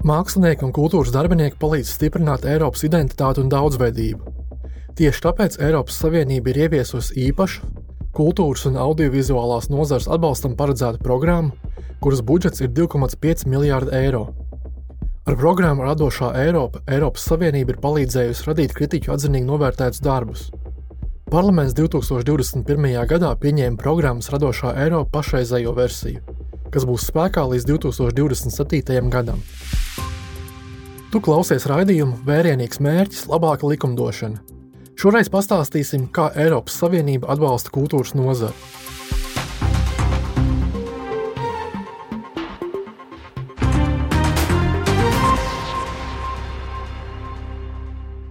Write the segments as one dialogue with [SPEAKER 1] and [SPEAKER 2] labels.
[SPEAKER 1] Mākslinieki un kultūras darbinieki palīdz stiprināt Eiropas identitāti un daudzveidību. Tieši tāpēc Eiropas Savienība ir ieviesusi īpašu kultūras un audiovizuālās nozares atbalstam paredzētu programmu, kuras budžets ir 2,5 miljārdi eiro. Ar programmu Radošā Eiropa Eiropas Savienība ir palīdzējusi radīt kritiķu atzinīgi novērtētus darbus. Parlaments 2021. gadā pieņēma programmas Radošā Eiropa pašreizējo versiju, kas būs spēkā līdz 2027. gadam. Tu klausies raidījumu Vērienīgs mērķis, labāka likumdošana. Šoreiz pastāstīsim, kā Eiropas Savienība atbalsta kultūras nozari.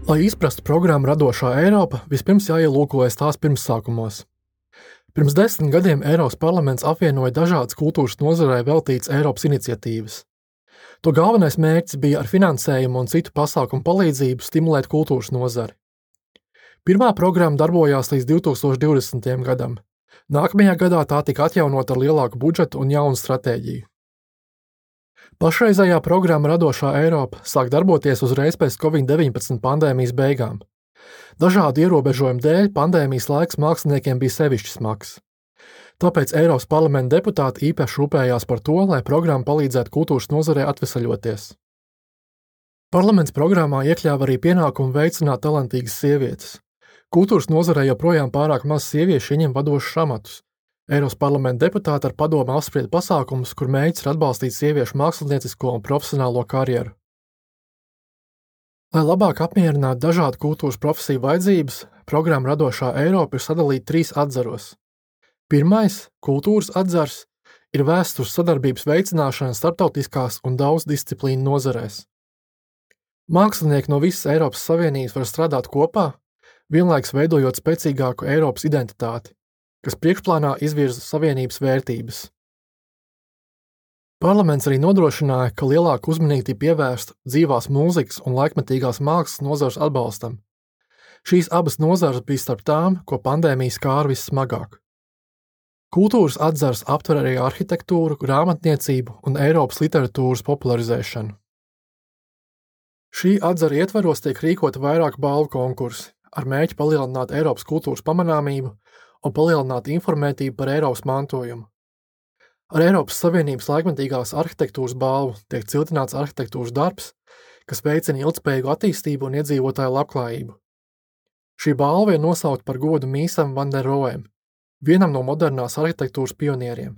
[SPEAKER 1] Lai izprastu programmu Radošā Eiropa, vispirms jāielūkojas tās pirmsākumos. Pirms desmit gadiem Eiropas parlaments apvienoja dažādas kultūras nozarei veltītas Eiropas iniciatīvas. To galvenais mērķis bija ar finansējumu un citu pasākumu palīdzību stimulēt kultūras nozari. Pirmā programma darbojās līdz 2020. gadam. Nākamajā gadā tā tika atjaunota ar lielāku budžetu un jaunu stratēģiju. Pašreizējā programma Radošā Eiropa sāk darboties uzreiz pēc Covid-19 pandēmijas beigām. Dažādu ierobežojumu dēļ pandēmijas laiks māksliniekiem bija sevišķi smags. Tāpēc Eiropas parlamenta deputāti īpaši rūpējās par to, lai programma palīdzētu kultūras nozarei atvesaļoties. Parlaments programmā iekļāva arī pienākumu veicināt talantīgas sievietes. Kultūras nozarē joprojām pārāk maz sieviešu ieņem vadošus amatus. Eiropas parlamenta deputāti ar padomu apsprieda pasākumus, kur mērķis ir atbalstīt sieviešu māksliniecisko un profesionālo karjeru. Lai labāk apmierinātu dažādu kultūras profesiju vajadzības, programma Radošā Eiropa ir sadalīta trīs atzaros Pirmais - kultūras atzars - ir vērsts uz sadarbības veicināšanu starptautiskās un daudzdisciplīnu nozarēs. Mākslinieki no visas Eiropas Savienības var strādāt kopā, vienlaikus veidojot spēcīgāku Eiropas identitāti, kas priekšplānā izvirza Savienības vērtības. Parlaments arī nodrošināja, ka lielāka uzmanība pievērsta dzīvās mūzikas un laikmetīgās mākslas nozares atbalstam. Šīs abas nozares bija starp tām, ko pandēmija skāra vissmagāk. Kultūras atzars aptver arī arhitektūru, grāmatniecību un Eiropas literatūras popularizēšanu. Šī atzara ietvaros tiek rīkota vairāk balvu konkursi ar mērķi palielināt Eiropas kultūras pamanāmību un palielināt informētību par Eiropas mantojumu. Ar Eiropas Savienības laikmetīgās arhitektūras balvu tiek ciltināts arhitektūras darbs, kas veicina ilgspējīgu attīstību un iedzīvotāju labklājību. Šī balva ir nosaukta par godu Mīsam Vanderoem, vienam no modernās arhitektūras pionieriem.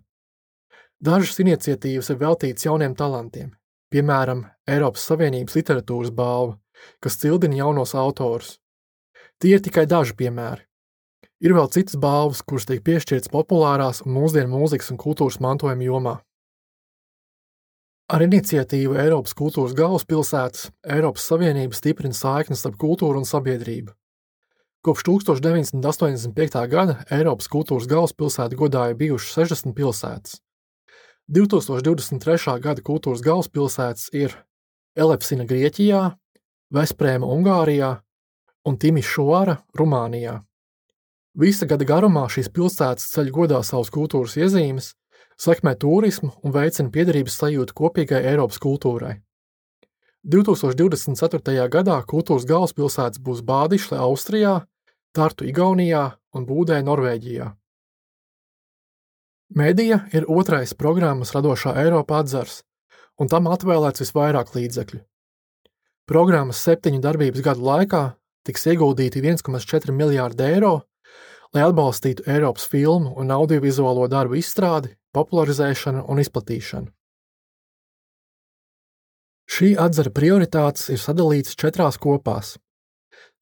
[SPEAKER 1] Dažas iniciatīvas ir veltītas jauniem talantiem, piemēram, Eiropas Savienības literatūras balva, kas cildina jaunos autorus. Tie ir tikai daži piemēri. Ir vēl citas balvas, kuras tiek piešķirtas populārās un mūsdienu mūzikas un kultūras mantojuma jomā. Ar iniciatīvu Eiropas kultūras galvaspilsētas Eiropas Savienība stiprina saiknes starp kultūru un sabiedrību. Kopš 1985. gada Eiropas kultūras galvaspilsēta godā ir bijušas 60 pilsētas. 2023. gada kultūras galvaspilsētas ir Elepsina Grieķijā, Vesprēma Ungārijā un Timišoara Rumānijā. Visa gada garumā šīs pilsētas ceļ godā savas kultūras iezīmes, sekmē turismu un veicina piederības sajūtu kopīgai Eiropas kultūrai. 2024. gadā kultūras galvaspilsētas būs Bādišle Austrijā, Tartu Igaunijā un Būdē Norvēģijā. Mēdija ir otrais programmas radošā Eiropa atzars, un tam atvēlēts visvairāk līdzekļu. Programmas septiņu darbības gadu laikā tiks ieguldīti 1,4 miljārdi eiro, lai atbalstītu Eiropas filmu un audiovizuālo darbu izstrādi, popularizēšanu un izplatīšanu. Šī atzara prioritātes ir sadalītas četrās kopās.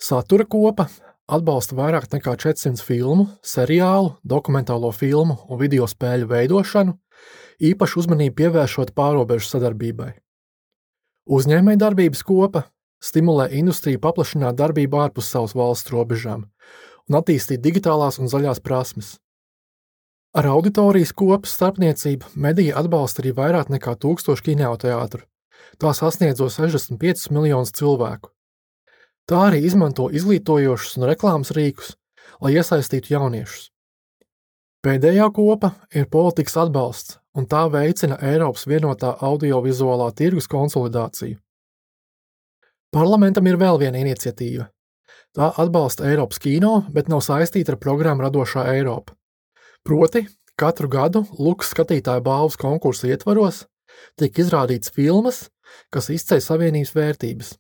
[SPEAKER 1] Satura kopa atbalsta vairāk nekā 400 filmu, seriālu, dokumentālo filmu un video spēļu veidošanu, īpaši uzmanību pievēršot pārobežu sadarbībai. Uzņēmējdarbības kopa stimulē industriju paplašināt darbību ārpus savas valsts robežām un attīstīt digitālās un zaļās prasmes. Ar auditorijas kopas starpniecību medija atbalsta arī vairāk nekā 1000 kinoteātru, tā sasniedzot 65 miljonus cilvēku. Tā arī izmanto izglītojošus un reklāmas rīkus, lai iesaistītu jauniešus. Pēdējā kopa ir politikas atbalsts, un tā veicina Eiropas vienotā audiovizuālā tirgus konsolidāciju. Parlamentam ir vēl viena iniciatīva. Tā atbalsta Eiropas kino, bet nav saistīta ar programmu Radošā Eiropa. Proti, katru gadu Lukas skatītāju balvas konkursa ietvaros tiek izrādīts filmas, kas izceļ savienības vērtības.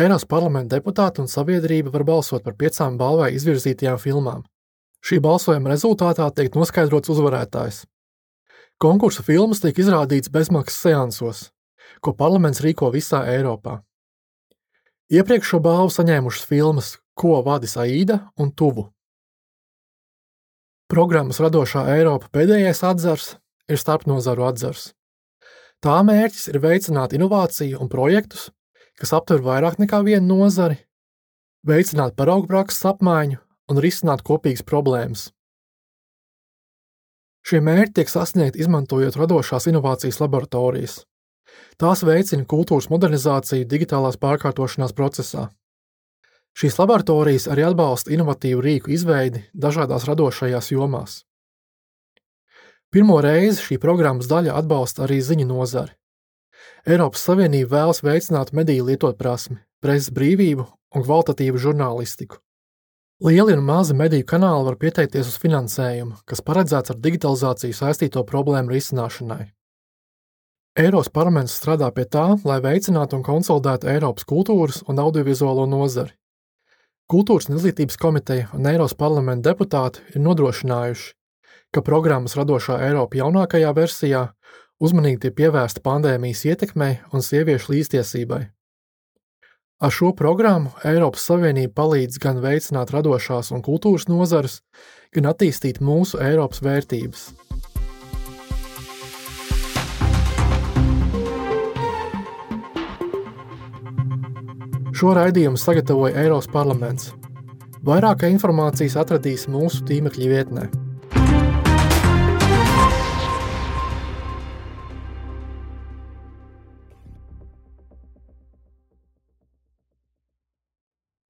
[SPEAKER 1] Eiropas parlamenta deputāti un sabiedrība var balsot par piecām balvai izvirzītajām filmām. Šī balsojuma rezultātā tiek noskaidrots uzvarētājs. Konkursa filmas tiek izrādīts bezmaksas seansos, ko parlaments rīko visā Eiropā. Iepriekš šo balvu saņēmušas filmas Ko vadis Aida un Tuvu. Programmas radošā Eiropa pēdējais atzars ir starpnozaru atzars. Tā mērķis ir veicināt inovāciju un projektus, kas aptver vairāk nekā vienu nozari, veicināt paraugu prakses apmaiņu un risināt kopīgas problēmas. Šie mērķi tiek sasniegti izmantojot radošās inovācijas laboratorijas. Tās veicina kultūras modernizāciju digitālās pārkārtošanās procesā. Šīs laboratorijas arī atbalsta inovatīvu rīku izveidi dažādās radošajās jomās. Pirmo reizi šī programmas daļa atbalsta arī ziņu nozari. Eiropas Savienība vēlas veicināt mediju lietotprasmi, preses brīvību un kvalitatīvu žurnālistiku. Lieli un mazi mediju kanāli var pieteikties uz finansējumu, kas paredzēts ar digitalizāciju saistīto problēmu risināšanai. Eiropas parlaments strādā pie tā, lai veicinātu un konsolidētu Eiropas kultūras un audiovizuālo nozari. Kultūras un izglītības komiteja un Eiropas parlamenta deputāti ir nodrošinājuši, ka programmas radošā Eiropa jaunākajā versijā uzmanīgi tiek pievērsta pandēmijas ietekmei un sieviešu līdztiesībai. Ar šo programmu Eiropas Savienība palīdz gan veicināt radošās un kultūras nozares, gan attīstīt mūsu Eiropas vērtības. Šo raidījumu sagatavoja Eiropas parlaments. Vairāk informācijas atradīs mūsu tīmekļa vietnē.